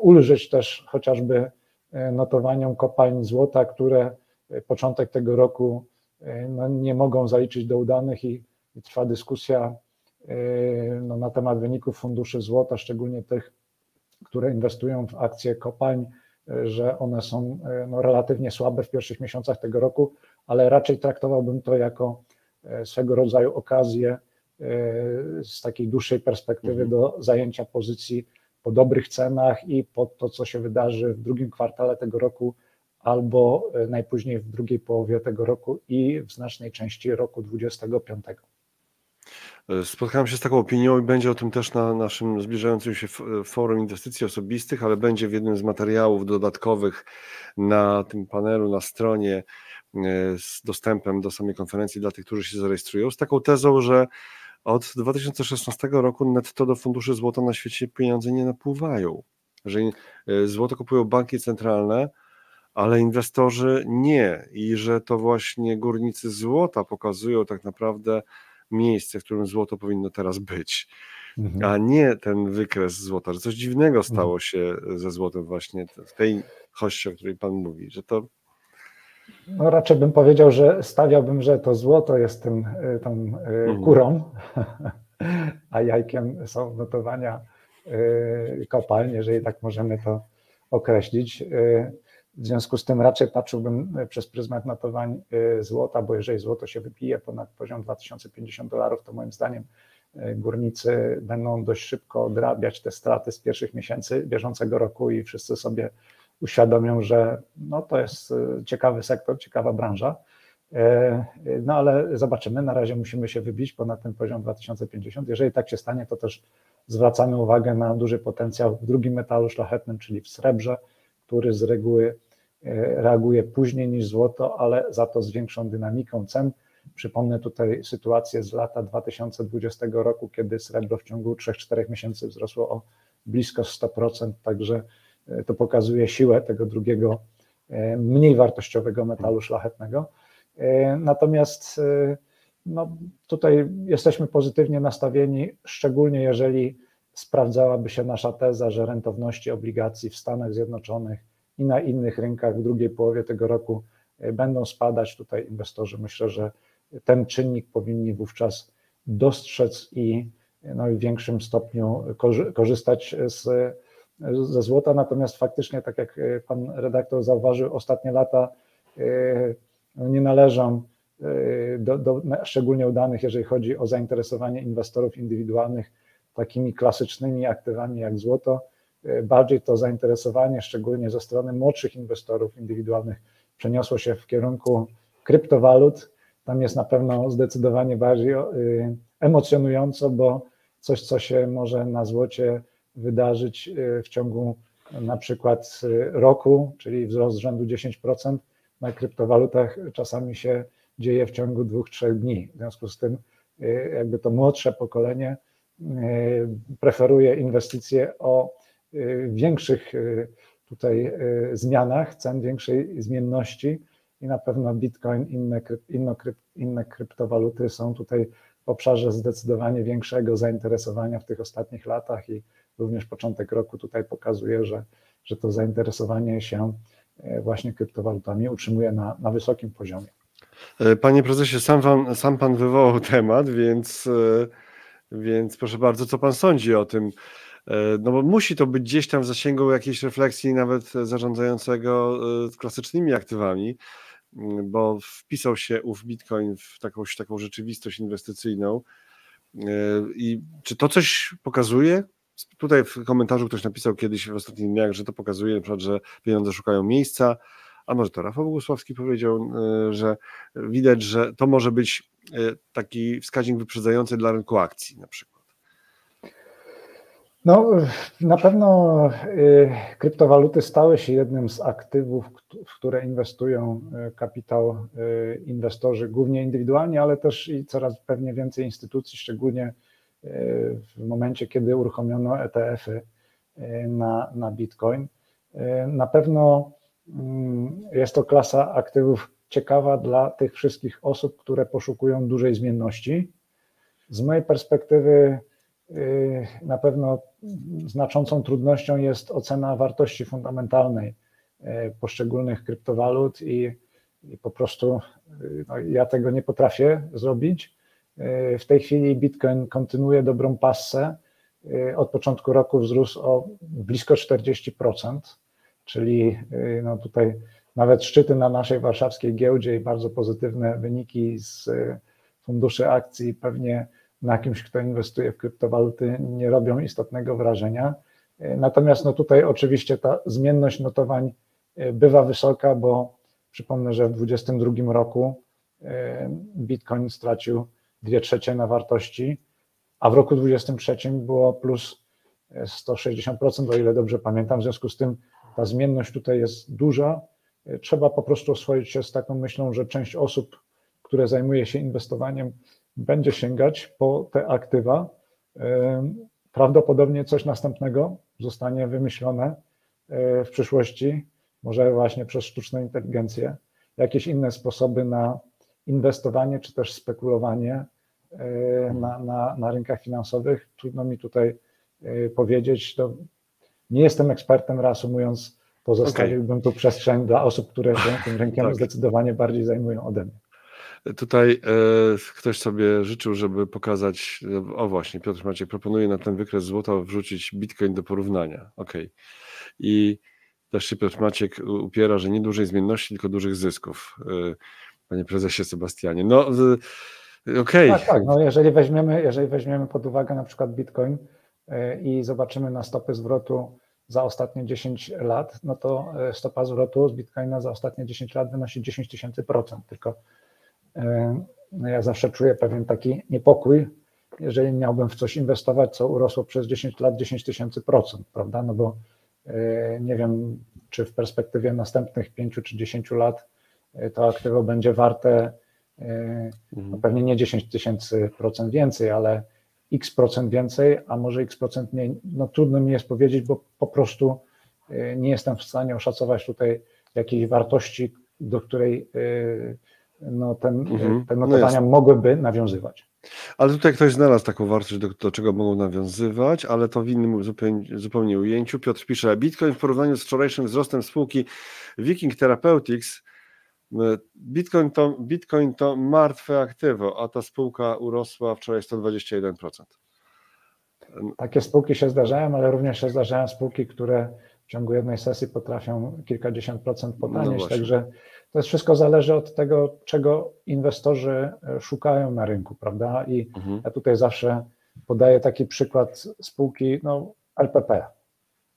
ulżyć też chociażby E, notowaniom kopalń złota, które e, początek tego roku e, no, nie mogą zaliczyć do udanych i, i trwa dyskusja no, na temat wyników funduszy złota, szczególnie tych, które inwestują w akcje kopalń, że one są no, relatywnie słabe w pierwszych miesiącach tego roku, ale raczej traktowałbym to jako swego rodzaju okazję z takiej dłuższej perspektywy mhm. do zajęcia pozycji po dobrych cenach i po to, co się wydarzy w drugim kwartale tego roku, albo e, najpóźniej w drugiej połowie tego roku i w znacznej części roku 2025. E, spotkałem się z taką opinią i będzie o tym też na naszym zbliżającym się e, forum inwestycji osobistych, ale będzie w jednym z materiałów dodatkowych na tym panelu, na stronie z dostępem do samej konferencji dla tych, którzy się zarejestrują, z taką tezą, że od 2016 roku netto do funduszy złota na świecie pieniądze nie napływają. Że e, złoto kupują banki centralne, ale inwestorzy nie i że to właśnie górnicy złota pokazują tak naprawdę miejsce, w którym złoto powinno teraz być, mhm. a nie ten wykres złota, że coś dziwnego stało mhm. się ze złotem właśnie w tej hości, o której Pan mówi, że to no raczej bym powiedział, że stawiałbym, że to złoto jest tym, y, tą y, mhm. kurą, a jajkiem są notowania y, kopalń, jeżeli tak możemy to określić. W związku z tym raczej patrzyłbym przez pryzmat notowań złota, bo jeżeli złoto się wypije ponad poziom 2050 dolarów, to moim zdaniem górnicy będą dość szybko odrabiać te straty z pierwszych miesięcy bieżącego roku i wszyscy sobie uświadomią, że no, to jest y, ciekawy sektor, ciekawa branża. E, no ale zobaczymy, na razie musimy się wybić ponad ten poziom 2050. Jeżeli tak się stanie, to też zwracamy uwagę na duży potencjał w drugim metalu szlachetnym, czyli w srebrze, który z reguły reaguje później niż złoto, ale za to z większą dynamiką cen. Przypomnę tutaj sytuację z lata 2020 roku, kiedy srebro w ciągu 3-4 miesięcy wzrosło o blisko 100%, także to pokazuje siłę tego drugiego, mniej wartościowego metalu szlachetnego. Natomiast no, tutaj jesteśmy pozytywnie nastawieni, szczególnie jeżeli sprawdzałaby się nasza teza, że rentowności obligacji w Stanach Zjednoczonych i na innych rynkach w drugiej połowie tego roku e, będą spadać. Tutaj inwestorzy myślę, że ten czynnik powinni wówczas dostrzec i no, w większym stopniu korzystać z, ze złota. Natomiast faktycznie, tak jak e, pan redaktor zauważył, ostatnie lata e, nie należą do, do, szczególnie udanych, jeżeli chodzi o zainteresowanie inwestorów indywidualnych takimi klasycznymi aktywami jak złoto. Bardziej to zainteresowanie, szczególnie ze strony młodszych inwestorów indywidualnych, przeniosło się w kierunku kryptowalut. Tam jest na pewno zdecydowanie bardziej emocjonująco, bo coś, co się może na złocie wydarzyć y, w ciągu na przykład y, roku, czyli wzrost rzędu 10%, na kryptowalutach czasami się dzieje w ciągu dwóch, trzech dni. W związku z tym, jakby to młodsze pokolenie preferuje inwestycje o większych tutaj zmianach, cen większej zmienności i na pewno Bitcoin, inne, inne, inne kryptowaluty są tutaj w obszarze zdecydowanie większego zainteresowania w tych ostatnich latach i również początek roku tutaj pokazuje, że, że to zainteresowanie się właśnie kryptowalutami utrzymuje na, na wysokim poziomie. E, panie prezesie, sam pan, sam pan wywołał temat, więc, e, więc proszę bardzo, co pan sądzi o tym? E, no bo musi to być gdzieś tam w zasięgu jakiejś refleksji nawet zarządzającego klasycznymi aktywami, bo wpisał się ów Bitcoin w taką, taką rzeczywistość inwestycyjną. I czy to coś pokazuje? Tutaj w komentarzu ktoś napisał kiedyś w ostatnich dniach, że to pokazuje na przykład, że pieniądze szukają miejsca, a może to Rafał Bogusławski powiedział, e, że widać, że to może być e, taki wskaźnik wyprzedzający dla rynku akcji na przykład. No, na pewno e, kryptowaluty stały się jednym z aktywów, w które inwestują kapitał inwestorzy, głównie indywidualni, ale też i coraz pewnie więcej instytucji, szczególnie w momencie, kiedy uruchomiono ETF-y na, na Bitcoin. Na pewno Mm, jest to klasa aktywów ciekawa dla tych wszystkich osób, które poszukują dużej zmienności. Z mojej perspektywy y, na pewno znaczącą trudnością jest ocena wartości fundamentalnej poszczególnych kryptowalut i, i po prostu no, ja tego nie potrafię zrobić. W tej chwili Bitcoin kontynuuje dobrą passę. Od początku roku wzrósł o blisko 40% czyli y, no tutaj nawet szczyty na naszej warszawskiej giełdzie i bardzo pozytywne wyniki z funduszy akcji pewnie na kimś, kto inwestuje w kryptowaluty, nie robią istotnego wrażenia. Natomiast no tutaj oczywiście ta zmienność notowań bywa wysoka, bo przypomnę, że w 2022 roku Bitcoin stracił 2 trzecie na wartości, a w roku 2023 było plus 160%, o ile dobrze pamiętam. W związku z tym ta zmienność tutaj jest duża. Trzeba po prostu oswoić się z taką myślą, że część osób, które zajmuje się inwestowaniem, będzie sięgać po te aktywa. Prawdopodobnie coś następnego zostanie wymyślone e, w przyszłości, może właśnie przez sztuczną inteligencję, jakieś inne sposoby na inwestowanie czy też spekulowanie e, na, na, na rynkach finansowych. Trudno mi tutaj e, powiedzieć. To nie jestem ekspertem, reasumując, pozostawiłbym okay. tu przestrzeń dla osób, które się tym rynkiem tak. zdecydowanie bardziej zajmują ode mnie. Tutaj e, ktoś sobie życzył, żeby pokazać, o właśnie, Piotr Maciek proponuje na ten wykres złota wrzucić bitcoin do porównania. Ok. I też się Piotr Maciek upiera, że nie dużej zmienności, tylko dużych zysków. E, panie prezesie Sebastianie. No, Okay. Tak, tak. No jeżeli, weźmiemy, jeżeli weźmiemy pod uwagę na przykład bitcoin e, i zobaczymy na stopy zwrotu za ostatnie 10 lat, no to e, stopa zwrotu z Bitcoina za ostatnie 10 lat wynosi 10 tysięcy procent. Tylko e, no ja zawsze czuję pewien taki niepokój, jeżeli miałbym w coś inwestować, co urosło przez 10 lat 10 tysięcy procent, prawda? No bo nie wiem, czy w perspektywie następnych 5 czy 10 lat to aktywo będzie warte no pewnie nie 10 tysięcy procent więcej, ale x procent więcej, a może x procent mniej. No trudno mi jest powiedzieć, bo po prostu nie jestem w stanie oszacować tutaj jakiejś wartości, do której no, ten, mhm. te no notowania no mogłyby nawiązywać. Ale tutaj ktoś znalazł taką wartość, do, do, czego mogą nawiązywać, ale to w innym zupełnie, zupełnie ujęciu. Piotr pisze, Bitcoin w porównaniu z wczorajszym wzrostem spółki Viking Therapeutics, Bitcoin to, Bitcoin to martwe aktywo, a ta spółka urosła wczoraj 121%. Takie spółki się zdarzają, ale również się zdarzają spółki, które w ciągu jednej sesji potrafią kilkadziesiąt procent potanieść, no także to jest wszystko zależy od tego, czego inwestorzy e, szukają na rynku, prawda? I mhm. ja tutaj zawsze podaję taki przykład spółki no, LPP,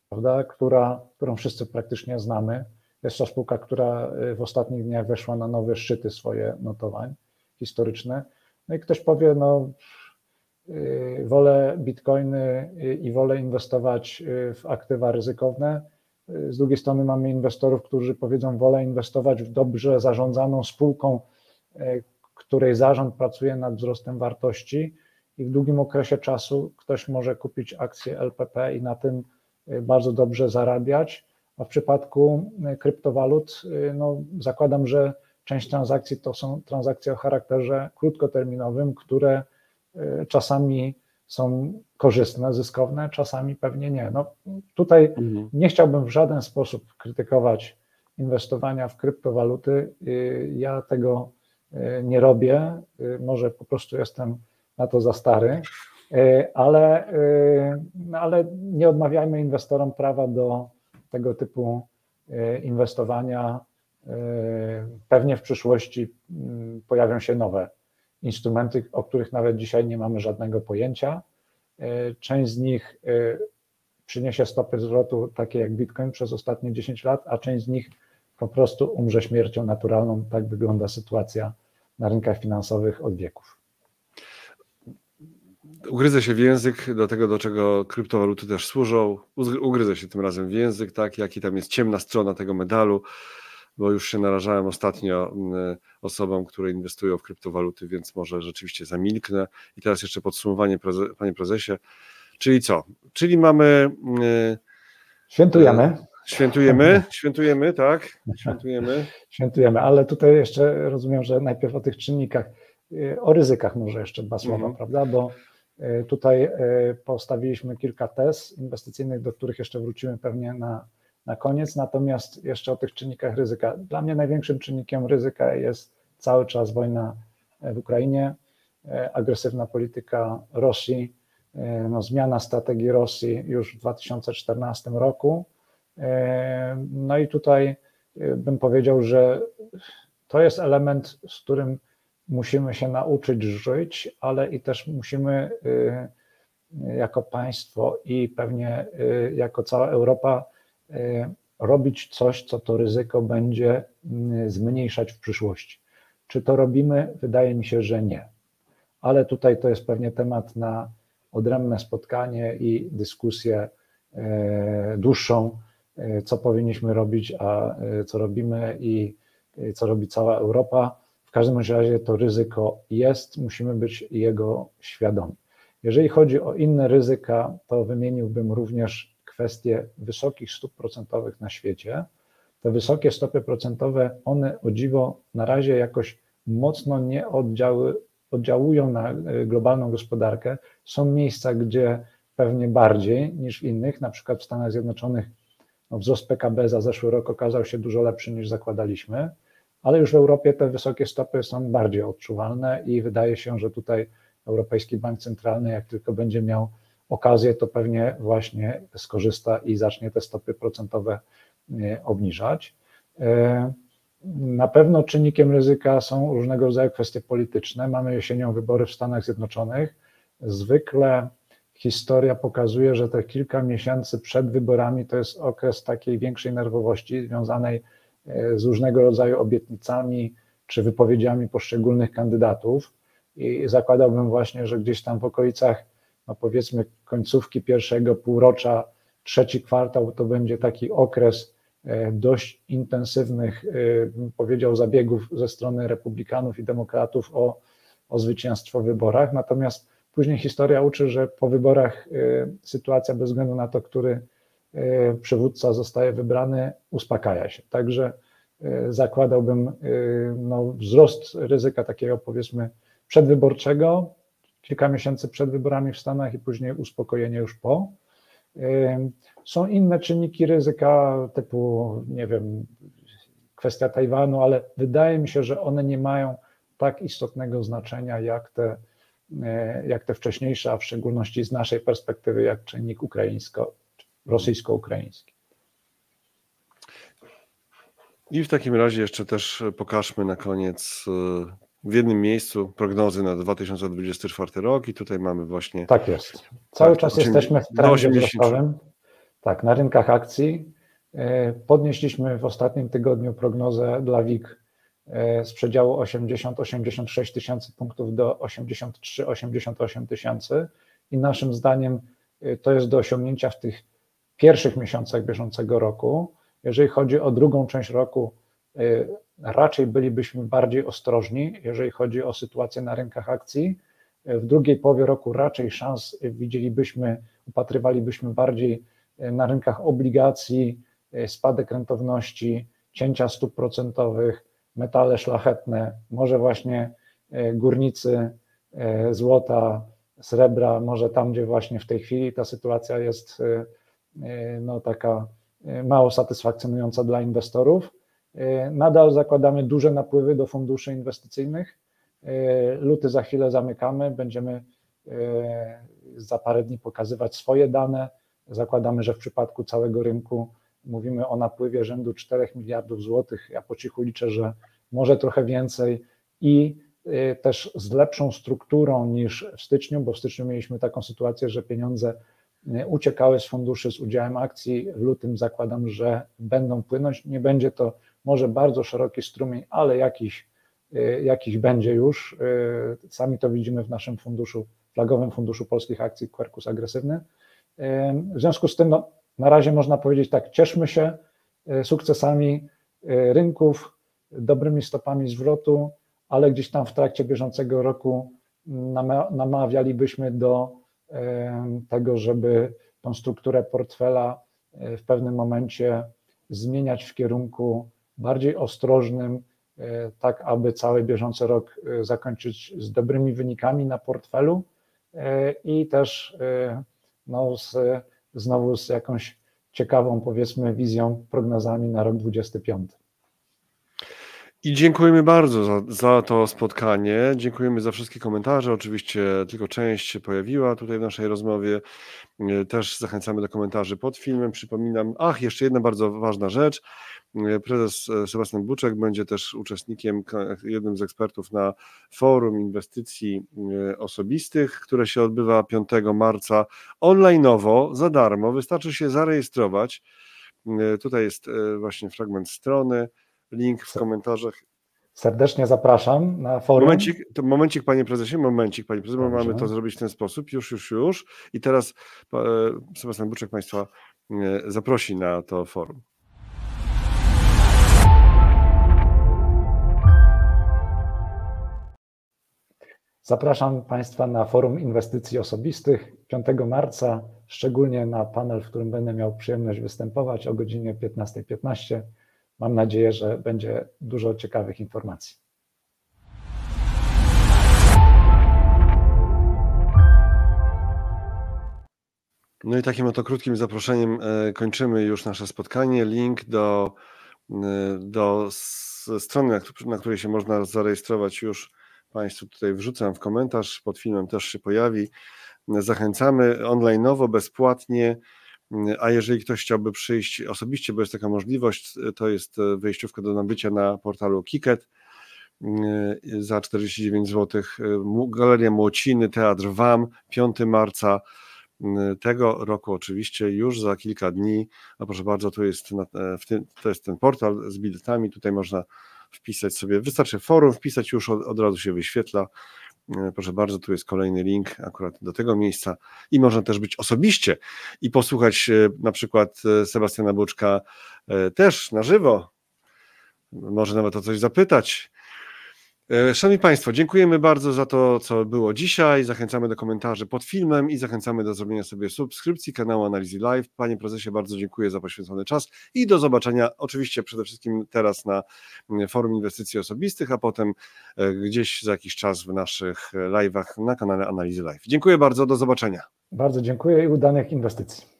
prawda? Która, którą wszyscy praktycznie znamy. Jest to spółka, która e, w ostatnich dniach weszła na nowe szczyty swoje notowań historyczne. No i ktoś powie, no e, wolę bitcoiny i wolę inwestować w aktywa ryzykowne, z drugiej strony mamy inwestorów, którzy powiedzą, wolę inwestować w dobrze zarządzaną spółką, której zarząd pracuje nad wzrostem wartości i w długim okresie czasu ktoś może kupić akcje LPP i na tym bardzo dobrze zarabiać. A w przypadku e, kryptowalut, no, zakładam, że część transakcji to są transakcje o charakterze krótkoterminowym, które czasami są korzystne, zyskowne, czasami pewnie nie. No, tutaj mhm. nie chciałbym w żaden sposób krytykować inwestowania w kryptowaluty. Ja tego nie robię, może po prostu jestem na to za stary, ale, no, ale nie odmawiajmy inwestorom prawa do tego typu inwestowania. Pewnie w przyszłości pojawią się nowe instrumenty, o których nawet dzisiaj nie mamy żadnego pojęcia. E, część z nich e, przyniesie stopy zwrotu takie jak Bitcoin przez ostatnie 10 lat, a część z nich po prostu umrze śmiercią naturalną. Tak wygląda sytuacja na rynkach finansowych od wieków. Ugryzę się w język do tego, do czego kryptowaluty też służą. Ugryzę się tym razem w język, tak, jaki tam jest ciemna strona tego medalu bo już się narażałem ostatnio mm, osobom, które inwestują w kryptowaluty, więc może rzeczywiście zamilknę. I teraz jeszcze podsumowanie, panie prezesie. Czyli co? Czyli mamy. Mm, świętujemy. E, świętujemy, świętujemy, tak? Świętujemy. Świętujemy, ale tutaj jeszcze rozumiem, że najpierw o tych czynnikach, e, o ryzykach może jeszcze dwa słowa, mhm. prawda? Bo tutaj postawiliśmy kilka tez inwestycyjnych, do których jeszcze wrócimy pewnie na na koniec. Natomiast jeszcze o tych czynnikach ryzyka. Dla mnie największym czynnikiem ryzyka jest cały czas wojna w Ukrainie, e, agresywna polityka Rosji, e, no, zmiana strategii Rosji już w 2014 roku. E, no i tutaj bym powiedział, że to jest element, z którym musimy się nauczyć żyć, ale i też musimy jako państwo i pewnie jako cała Europa Y, robić coś, co to ryzyko będzie y, zmniejszać w przyszłości. Czy to robimy? Wydaje mi się, że nie. Ale tutaj to jest pewnie temat na odrębne spotkanie i dyskusję y, dłuższą, co powinniśmy robić, a co robimy i co robi cała Europa. Każdym razie to ryzyko jest, musimy być jego świadomi. Jeżeli chodzi o inne ryzyka, to wymieniłbym również kwestie wysokich stóp procentowych na świecie. Te wysokie stopy procentowe, one o dziwo na razie jakoś mocno nie oddziały, oddziałują na e, globalną gospodarkę. Są miejsca, gdzie pewnie bardziej niż w innych, na przykład w Stanach Zjednoczonych no, wzrost PKB za zeszły rok okazał się dużo lepszy niż zakładaliśmy, ale już w Europie te wysokie stopy są bardziej odczuwalne i wydaje się, że tutaj Europejski Bank Centralny, jak tylko będzie miał okazję, to pewnie właśnie skorzysta i zacznie te stopy procentowe e, obniżać. E, na pewno czynnikiem ryzyka są różnego rodzaju kwestie polityczne. Mamy jesienią wybory w Stanach Zjednoczonych. Zwykle historia pokazuje, że te kilka miesięcy przed wyborami to jest okres takiej większej nerwowości związanej e, z różnego rodzaju obietnicami czy wypowiedziami poszczególnych kandydatów. i zakładałbym właśnie, że gdzieś tam w okolicach, no powiedzmy końcówki pierwszego półrocza, trzeci kwartał to będzie taki okres e, dość intensywnych, bym powiedział, zabiegów ze strony republikanów i demokratów o, o zwycięstwo w wyborach. Natomiast później historia uczy, że po wyborach sytuacja bez względu na to, który przywódca zostaje wybrany, uspokaja się. Także E, zakładałbym e, no, wzrost ryzyka takiego powiedzmy przedwyborczego, kilka miesięcy przed wyborami w Stanach i później uspokojenie już po. Są inne czynniki ryzyka, typu, nie wiem, kwestia Tajwanu, ale wydaje mi się, że one nie mają tak istotnego znaczenia jak te, jak te wcześniejsze, a w szczególności z naszej perspektywy, jak czynnik ukraińsko, rosyjsko-ukraiński. I w takim razie jeszcze też pokażmy na koniec e, w jednym miejscu prognozy na 2024 rok i tutaj mamy właśnie... Tak jest. Cały tak, czas jesteśmy w trendzie wzrostowym. Tak, na rynkach akcji. E, podnieśliśmy w ostatnim tygodniu prognozę dla WIG e, z przedziału 80-86 tysięcy punktów do 83-88 tysięcy i naszym zdaniem to jest do osiągnięcia w tych pierwszych miesiącach bieżącego roku. Jeżeli chodzi o drugą część roku, y, raczej bylibyśmy bardziej ostrożni, jeżeli chodzi o sytuację na rynkach akcji. W drugiej połowie roku raczej szans widzielibyśmy, upatrywalibyśmy bardziej y, na rynkach obligacji, y, spadek rentowności, cięcia stóp procentowych, metale szlachetne, może właśnie górnicy złota, srebra, może tam, gdzie właśnie w tej chwili ta sytuacja jest no, taka mało satysfakcjonująca dla inwestorów. E, nadal zakładamy duże napływy do funduszy inwestycyjnych. E, luty za chwilę zamykamy, będziemy e, za parę dni pokazywać swoje dane. Zakładamy, że w przypadku całego rynku mówimy o napływie rzędu 4 miliardów złotych. Ja po cichu liczę, że może trochę więcej i też z lepszą strukturą niż w styczniu, bo w styczniu mieliśmy taką sytuację, że pieniądze uciekały z funduszy z udziałem akcji. W lutym zakładam, że będą płynąć. Nie będzie to może bardzo szeroki strumień, ale jakiś, y, jakiś będzie już. Y, sami to widzimy w naszym funduszu, flagowym funduszu polskich akcji Quercus Agresywny. Y, w związku z tym, no, na razie można powiedzieć tak, cieszmy się sukcesami rynków, dobrymi stopami zwrotu, ale gdzieś tam w trakcie bieżącego roku namawialibyśmy do tego, żeby tą strukturę portfela e, w pewnym momencie zmieniać w kierunku bardziej ostrożnym, e, tak aby cały bieżący rok e, zakończyć z dobrymi wynikami na portfelu i też no, z, znowu z jakąś ciekawą, powiedzmy, wizją, prognozami na rok 2025. I dziękujemy bardzo za, za to spotkanie. Dziękujemy za wszystkie komentarze. Oczywiście tylko część się pojawiła tutaj w naszej rozmowie. E, też zachęcamy do komentarzy pod filmem. Przypominam, ach, jeszcze jedna bardzo ważna rzecz. E, prezes e, Sebastian Buczek będzie też uczestnikiem, jednym z ekspertów na forum inwestycji osobistych, które się odbywa 5 marca onlineowo, za darmo. Wystarczy się zarejestrować. Tutaj jest właśnie fragment strony link w komentarzach. Serdecznie zapraszam na forum. Momencik, to momencik panie prezesie, momencik panie prezesie, Dobrze. mamy to zrobić w ten sposób, już, już, już. I teraz e, Sebastian Buczek państwa e, zaprosi na to forum. Zapraszam Państwa na forum inwestycji osobistych 5 marca, szczególnie na panel, w którym będę miał przyjemność występować o godzinie 15.15. .15 mam nadzieję, że będzie dużo ciekawych informacji. No i takim oto krótkim zaproszeniem e, kończymy już nasze spotkanie. Link do, e, do strony, na której się można zarejestrować, już Państwu tutaj wrzucam w komentarz. Pod filmem też się pojawi. Zachęcamy onlineowo, bezpłatnie. A jeżeli ktoś chciałby przyjść osobiście, bo jest taka możliwość, to jest e, wejściówka do nabycia na portalu Kiket e, za 49 zł. E, Galeria Młociny, Teatr WAM, 5 marca tego roku oczywiście, już za kilka dni. A proszę bardzo, tu jest, tym, to jest ten portal z biletami, tutaj można wpisać sobie, wystarczy forum wpisać, już od, od razu się wyświetla proszę bardzo, tu jest kolejny link akurat do tego miejsca i można też być osobiście i posłuchać e, na przykład e, Sebastiana Buczka też na żywo. Może nawet o coś zapytać. E, szanowni Państwo, dziękujemy bardzo za to, co było dzisiaj. Zachęcamy do komentarzy pod filmem i zachęcamy do zrobienia sobie subskrypcji kanału Analizy Live. Panie prezesie, bardzo dziękuję za poświęcony czas i do zobaczenia oczywiście przede wszystkim teraz na mm, forum inwestycji osobistych, a potem e, gdzieś za jakiś czas w naszych live'ach na kanale Analizy Live. Dziękuję bardzo, do zobaczenia. Bardzo dziękuję i udanych inwestycji.